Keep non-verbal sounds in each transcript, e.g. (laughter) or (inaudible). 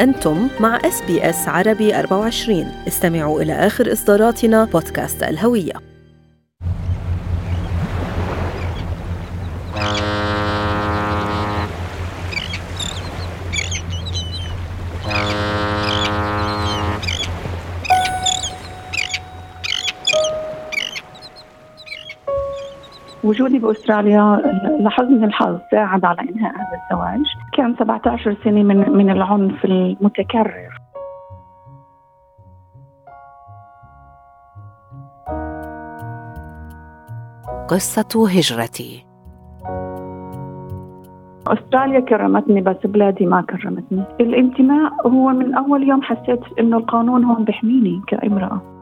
أنتم مع SBS عربي 24 استمعوا إلى آخر إصداراتنا بودكاست الهوية. وجودي بأستراليا لحسن الحظ ساعد على إنهاء هذا الزواج، كان 17 سنة من من العنف المتكرر. قصة هجرتي أستراليا كرمتني بس بلادي ما كرمتني، الانتماء هو من أول يوم حسيت إنه القانون هون بحميني كامرأة.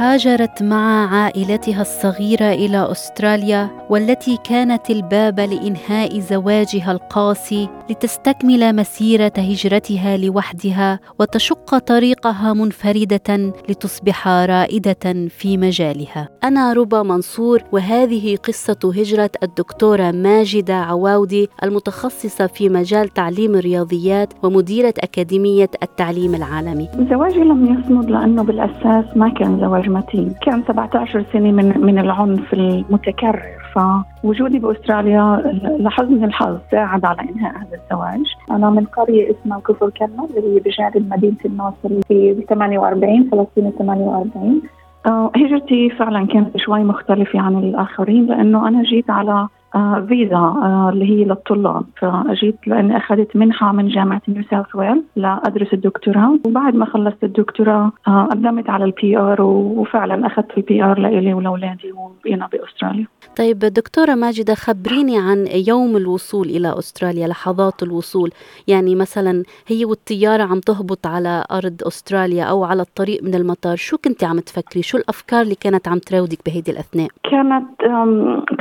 هاجرت مع عائلتها الصغيرة إلى أستراليا والتي كانت الباب لإنهاء زواجها القاسي لتستكمل مسيرة هجرتها لوحدها وتشق طريقها منفردة لتصبح رائدة في مجالها. أنا ربى منصور وهذه قصة هجرة الدكتورة ماجدة عواودي المتخصصة في مجال تعليم الرياضيات ومديرة أكاديمية التعليم العالمي. زواجي لم يصمد لأنه بالأساس ما كان زواج متين. كان 17 سنة من من العنف المتكرر. فوجودي بأستراليا لحسن الحظ ساعد على إنهاء هذا الزواج، أنا من قرية اسمها كفر كنا اللي هي بجانب مدينة الناصرة في 48 فلسطين 48 آه، هجرتي فعلا كانت شوي مختلفة عن الآخرين لأنه أنا جيت على آه فيزا آه اللي هي للطلاب. فأجيت لأني أخذت منحة من جامعة نيو ساوث ويلز لأدرس الدكتوراه. وبعد ما خلصت الدكتوراه آه قدمت على ال PR وفعلا أخذت ال PR لإلي ولأولادي وبقينا بأستراليا. طيب دكتورة ماجدة خبريني عن يوم الوصول إلى أستراليا لحظات الوصول. يعني مثلا هي والطيارة عم تهبط على أرض أستراليا أو على الطريق من المطار. شو كنت عم تفكري؟ شو الأفكار اللي كانت عم تراودك بهيدي الأثناء؟ كانت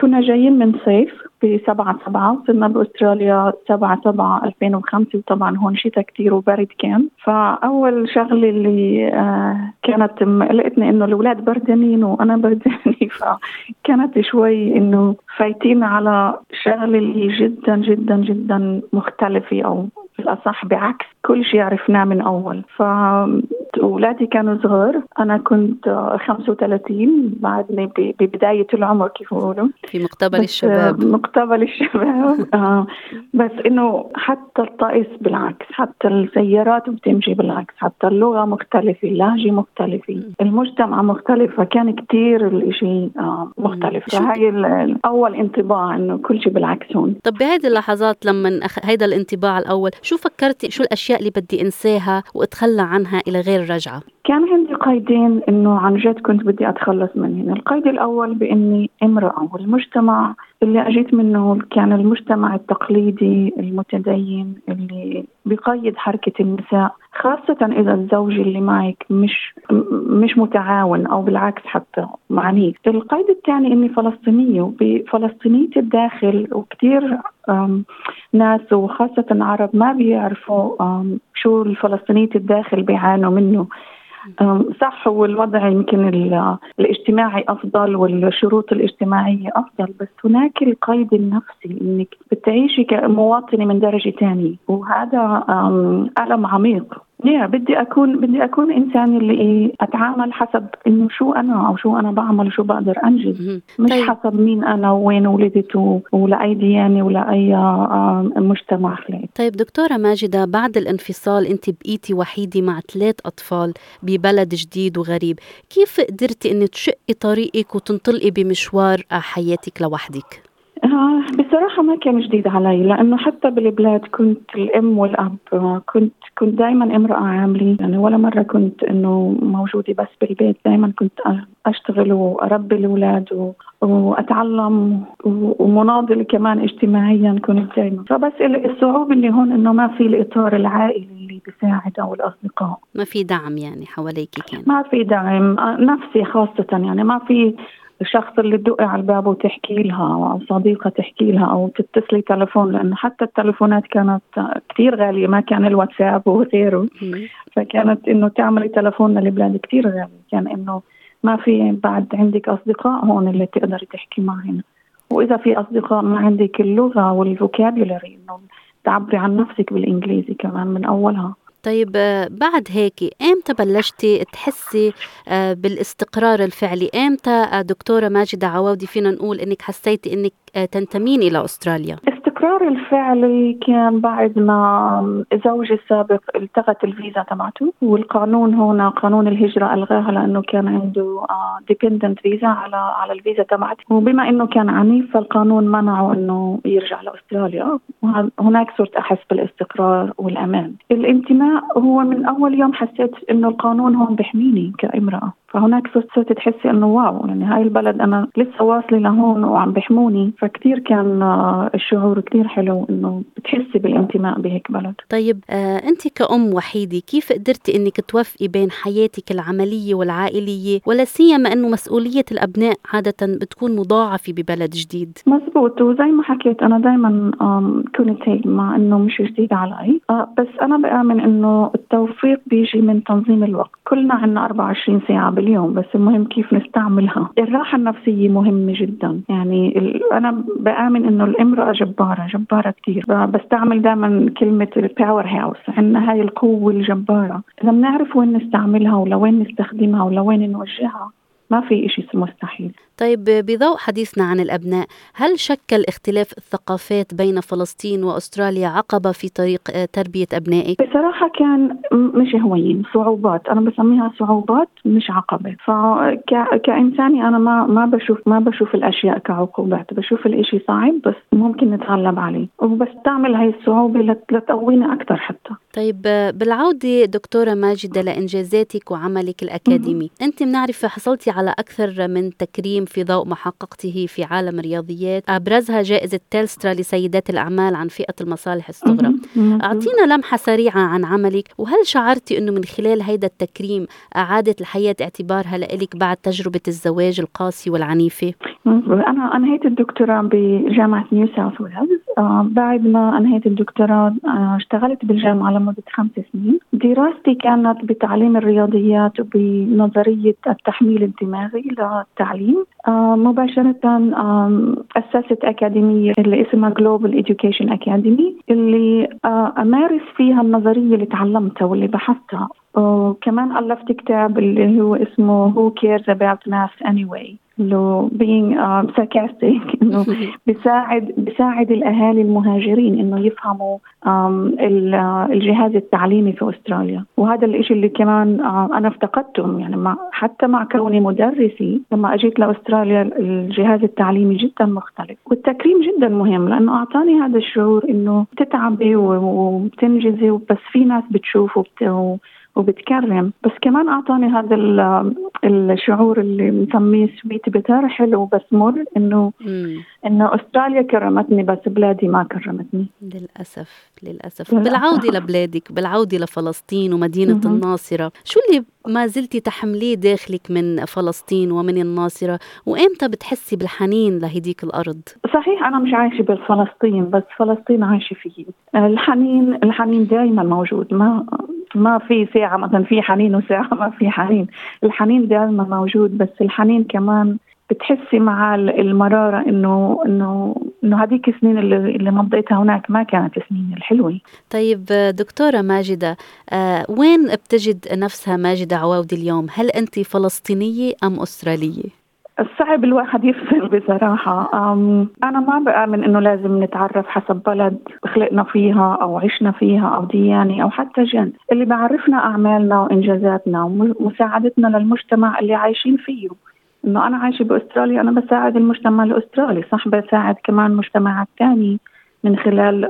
كنا جايين من صيف في 7 7 وصلنا باستراليا 7 7 2005 وطبعا هون شتاء كثير وبرد كان. فأول شغلة اللي آه كانت قلقتني إنه الأولاد بردانين وأنا بردانة. (laughs) فكانت شوي إنه فايتين على شغلة اللي جدا جدا جدا مختلفة أو بالأصح بعكس كل شيء عرفناه من أول. فاولادي كانوا صغار. أنا كنت 35 بعدني ببداية العمر كيف بيقولوا. في مقتبل الشباب. مقتبل الشباب. (laughs) آه. بس إنه حتى الطقس بالعكس حتى السيارات بتمشي بالعكس حتى اللغة مختلفة اللهجة مختلفة المجتمع مختلف فكان كثير الشيء آه مختلف. فهي الأول انطباع إنه كل شيء بالعكس هون. طب بهذه اللحظات لما. هيدا الانطباع الأول شو فكرتي؟ شو الأشياء اللي بدي أنساها وأتخلى عنها إلى غير رجعه كان عندي قيدين إنه عن جد كنت بدي أتخلص منهم، القيد الأول بإني امرأة والمجتمع اللي أجيت منه كان المجتمع التقليدي المتدين اللي بقيد حركة النساء. خاصة إذا الزوج اللي معك مش مش متعاون أو بالعكس حتى معنيف القيد الثاني إني فلسطينية وبفلسطينية الداخل وكثير ناس وخاصة عرب ما بيعرفوا شو الفلسطينية الداخل بيعانوا منه. صح هو الوضع يمكن الاجتماعي أفضل والشروط الاجتماعية أفضل بس هناك القيد النفسي إنك بتعيشي كمواطنة من درجة ثانية وهذا ألم عميق. يا بدي اكون بدي أكون إنسان اللي أتعامل حسب إنه شو أنا أو شو أنا بعمل وشو بقدر أنجز. مش طيب. حسب مين أنا وين ولدت ولاي ديانة ولا أي مجتمع خلقت طيب دكتورة ماجدة بعد الانفصال أنت بقيتي وحيدة مع ثلاث أطفال ببلد جديد وغريب. كيف قدرتي إنك تشقي طريقك وتنطلقي بمشوار حياتك لوحدك؟ آه بصراحة ما كان جديد علي لأنه حتى بالبلاد كنت الأم والأب كنت كنت دائما امرأة عاملة. يعني ولا مرة كنت إنه موجودة بس بالبيت دائما كنت أشتغل وأربي الأولاد وأتعلم ومناضلة كمان اجتماعيا كنت دائما فبس الصعوبة اللي هون إنه ما في الإطار العائلي اللي بيساعد أو الأصدقاء. ما في دعم يعني حواليك كان؟ ما في دعم. نفسي خاصة يعني ما في الشخص اللي تدقي على الباب وتحكي لها أو صديقة تحكي لها أو تتصلي تلفون لأنه حتى التلفونات كانت كثير غالية ما كان الواتساب وغيره. فكانت إنه تعملي تلفون للبلاد كثير غالي كان إنه ما في بعد عندك أصدقاء هون اللي تقدري تحكي معهم. وإذا في أصدقاء ما عندك اللغة والفوكابيولري إنه تعبري عن نفسك بالإنجليزي كمان من أولها. طيب آه، بعد هيك إمتى بلشتي تحسي آه، بالاستقرار الفعلي؟ إمتى آه، دكتورة ماجدة عواودي فينا نقول إنك حسيتي إنك تنتمين إلى استراليا الاستقرار الفعلي كان بعد ما زوجي السابق التغت الفيزا تبعته والقانون هنا قانون الهجرة ألغاها لأنه كان عنده dependent visa على على الفيزا تبعته. وبما أنه كان عنيف فالقانون منعه أنه يرجع لأستراليا. هناك صرت أحس بالإستقرار والأمان. الانتماء هو من أول يوم حسيت أنه القانون هون بحميني كامرأة. فهناك صرت صرت تحسي إنه wow يعني هاي البلد أنا لسه واصلة لهون وعم بحموني. فكتير كان آه، الشعور كتير حلو إنه بتحسي بالانتماء بهيك بلد. طيب آه أنت كأم وحيدة كيف قدرتي إنك توفقي بين حياتك العملية والعائلية ولا سيما إنه مسؤولية الأبناء عادة بتكون مضاعفة ببلد جديد؟ مزبوط وزي ما حكيت أنا دائما كنت هيك مع إنه مش جديد علي. آه بس أنا بآمن إنه التوفيق بيجي من تنظيم الوقت. كلنا عندنا 24 ساعة باليوم بس المهم كيف نستعملها. الراحة النفسية مهمة جدا. يعني أنا بآمن إنه الإمرأة جبارة جبارة كثير بستعمل دائما كلمة الباور هاوس عندنا هاي القوة الجبارة. إذا بنعرف وين نستعملها ولوين نستخدمها ولوين نوجهها ما في شيء مستحيل. طيب بضوء حديثنا عن الأبناء هل شكل اختلاف الثقافات بين فلسطين وأستراليا عقبة في طريق آه، تربية أبنائك؟ بصراحة كان مش هوين صعوبات. أنا بسميها صعوبات مش عقبة. فكإنساني أنا ما ما بشوف ما بشوف الأشياء كعقوبات. بشوف الإشي صعب بس ممكن نتغلب عليه. وبستعمل هاي الصعوبة لتقوينا أكثر حتى. طيب بالعودة دكتورة ماجدة لإنجازاتك وعملك الأكاديمي أنت بنعرف حصلتي على أكثر من تكريم في ضوء ما حققته في عالم الرياضيات أبرزها جائزة تيلسترا لسيدات الأعمال عن فئة المصالح الصغرى. أعطينا لمحة سريعة عن عملك وهل شعرتي أنه من خلال هيدا التكريم أعادت الحياة اعتبارها لإلك بعد تجربة الزواج القاسي والعنيفة؟ أنا أنهيت الدكتوراه بجامعة نيو ساوث ويلز آه بعد ما أنهيت الدكتوراه آه اشتغلت بالجامعة لمدة خمس سنين. دراستي كانت بتعليم الرياضيات وبنظرية التحميل الدماغي للتعليم. آه مباشرة أسست أكاديمية اللي اسمها جلوبال Education أكاديمي اللي آه أمارس فيها النظرية اللي تعلمتها واللي بحثتها. وكمان ألفت كتاب اللي هو اسمه Who Cares About Math Anyway. إنه being uh, sarcastic (laughs) إنه (laughs) بيساعد بيساعد الأهالي المهاجرين إنه يفهموا um, الجهاز التعليمي في أستراليا. وهذا الشيء اللي كمان uh, أنا افتقدته. يعني مع حتى مع كوني مدرسي لما أجيت لأستراليا الجهاز التعليمي جدا مختلف. والتكريم جدا مهم لأنه أعطاني هذا الشعور إنه بتتعبي وبتنجزي بس في ناس بتشوف وبت وبتكرم. بس كمان أعطاني هذا الشعور اللي بنسميه سويت بتر حلو بس مر إنه إنه أستراليا كرمتني بس بلادي ما كرمتني. للأسف للأسف. بالعودة لبلادك بالعودة لفلسطين ومدينة مم. الناصرة شو اللي ما زلتي تحمليه داخلك من فلسطين ومن الناصرة؟ وإمتى بتحسي بالحنين لهديك الأرض؟ صحيح أنا مش عايشة بفلسطين بس فلسطين عايشة فيه. الحنين الحنين دائما موجود. ما ما في ساعة مثلا في حنين وساعة ما في حنين الحنين دائما موجود بس الحنين كمان بتحسي مع المرارة إنه إنه إنه هذيك السنين اللي اللي مضيتها هناك ما كانت سنين الحلوة. طيب دكتورة ماجدة آه وين بتجد نفسها ماجدة عواودي اليوم؟ هل أنت فلسطينية أم أسترالية؟ صعب الواحد يفصل بصراحة. أنا ما بآمن إنه لازم نتعرف حسب بلد خلقنا فيها أو عشنا فيها أو ديانة أو حتى جنس اللي بعرفنا أعمالنا وإنجازاتنا ومساعدتنا للمجتمع اللي عايشين فيه. إنه أنا عايشة بأستراليا أنا بساعد المجتمع الأسترالي صح؟ بساعد كمان مجتمعات تانية من خلال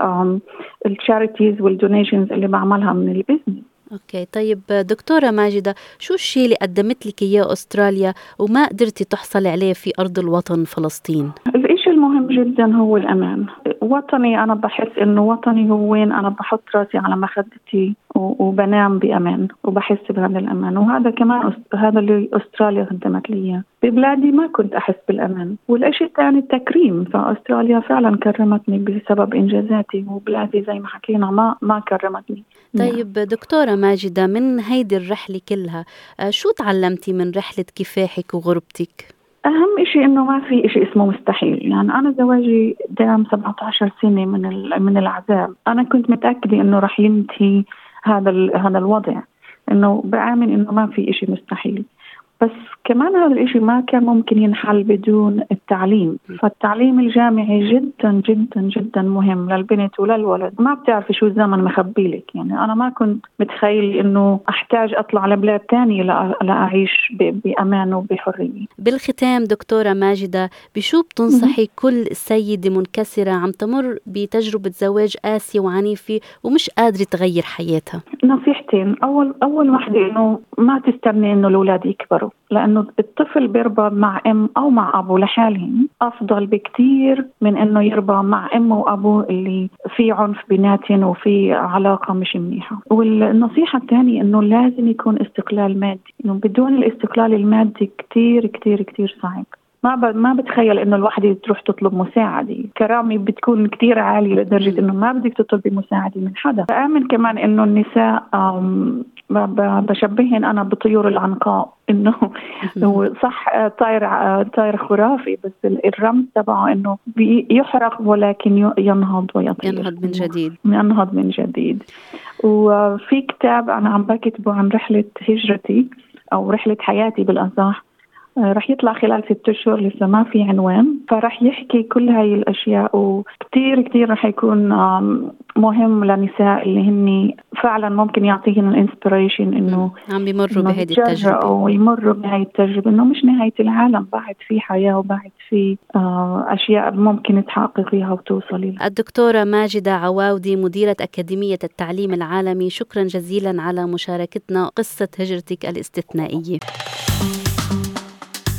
ال charities وال donations اللي بعملها من ال business okay طيب دكتورة ماجدة شو الشيء اللي قدمت لك إياه أستراليا وما قدرتي تحصلي عليه في أرض الوطن فلسطين؟ الشيء المهم جدا هو الأمان، وطني أنا بحس إنه وطني هو وين أنا بحط راسي على مخدتي وبنام بأمان وبحس بهذا الأمان. وهذا كمان هذا اللي أستراليا قدمت لي إياه. ببلادي ما كنت أحس بالأمان. والشيء الثاني التكريم. فأستراليا فعلا كرمتني بسبب إنجازاتي وبلادي زي ما حكينا ما ما كرمتني. طيب دكتورة ماجدة من هيدي الرحلة كلها آه، شو تعلمتي من رحلة كفاحك وغربتك؟ أهم شيء إنه ما في شيء اسمه مستحيل، يعني أنا زواجي دام 17 سنة من من العذاب، أنا كنت متأكدة إنه رح ينتهي هذا هذا الوضع، إنه بآمن إنه ما في شيء مستحيل، بس كمان هذا الإشي ما كان ممكن ينحل بدون التعليم. فالتعليم الجامعي جدا جدا جدا مهم للبنت وللولد. ما بتعرفي شو الزمن مخبي لك. يعني أنا ما كنت متخيل إنه أحتاج أطلع لبلاد تانية لأعيش بأمان وبحرية. بالختام دكتورة ماجدة بشو بتنصحي كل سيدة منكسرة عم تمر بتجربة زواج قاسية وعنيفة ومش قادرة تغير حياتها؟ نصيحتين. أول أول وحدة إنه ما تستني إنه الأولاد يكبروا. لأنه الطفل بيربى مع أم أو مع أبو لحالهم أفضل بكتير من إنه يربى مع أم وأبو اللي في عنف بيناتهم وفي علاقة مش منيحة. والنصيحة الثانية إنه لازم يكون استقلال مادي. إنه بدون الاستقلال المادي كتير كتير كتير صعب. ما ب... ما بتخيل إنه الوحده تروح تطلب مساعدة، كرامي بتكون كثير عالية لدرجة إنه ما بدك تطلبي مساعدة من حدا، بآمن كمان إنه النساء بشبهن أنا بطيور العنقاء. إنه (laughs) صح طائر طائر خرافي بس الرمز تبعه إنه يحرق ولكن ينهض ويطير. ينهض من جديد. ينهض من جديد. وفي كتاب أنا عم بكتبه عن رحلة هجرتي أو رحلة حياتي بالأصح. آه، رح يطلع خلال ست أشهر لسه ما في عنوان فرح يحكي كل هاي الأشياء وكثير كثير رح يكون مهم للنساء اللي هن فعلا ممكن يعطيهن الإنسبريشن إنه عم بيمروا بهذه التجربة. أو يمروا بهي التجربة إنه مش نهاية العالم بعد في حياة وبعد في آه، أشياء ممكن تحققيها وتوصلي الدكتورة ماجدة عواودي مديرة أكاديمية التعليم العالمي شكرا جزيلا على مشاركتنا قصة هجرتك الاستثنائية.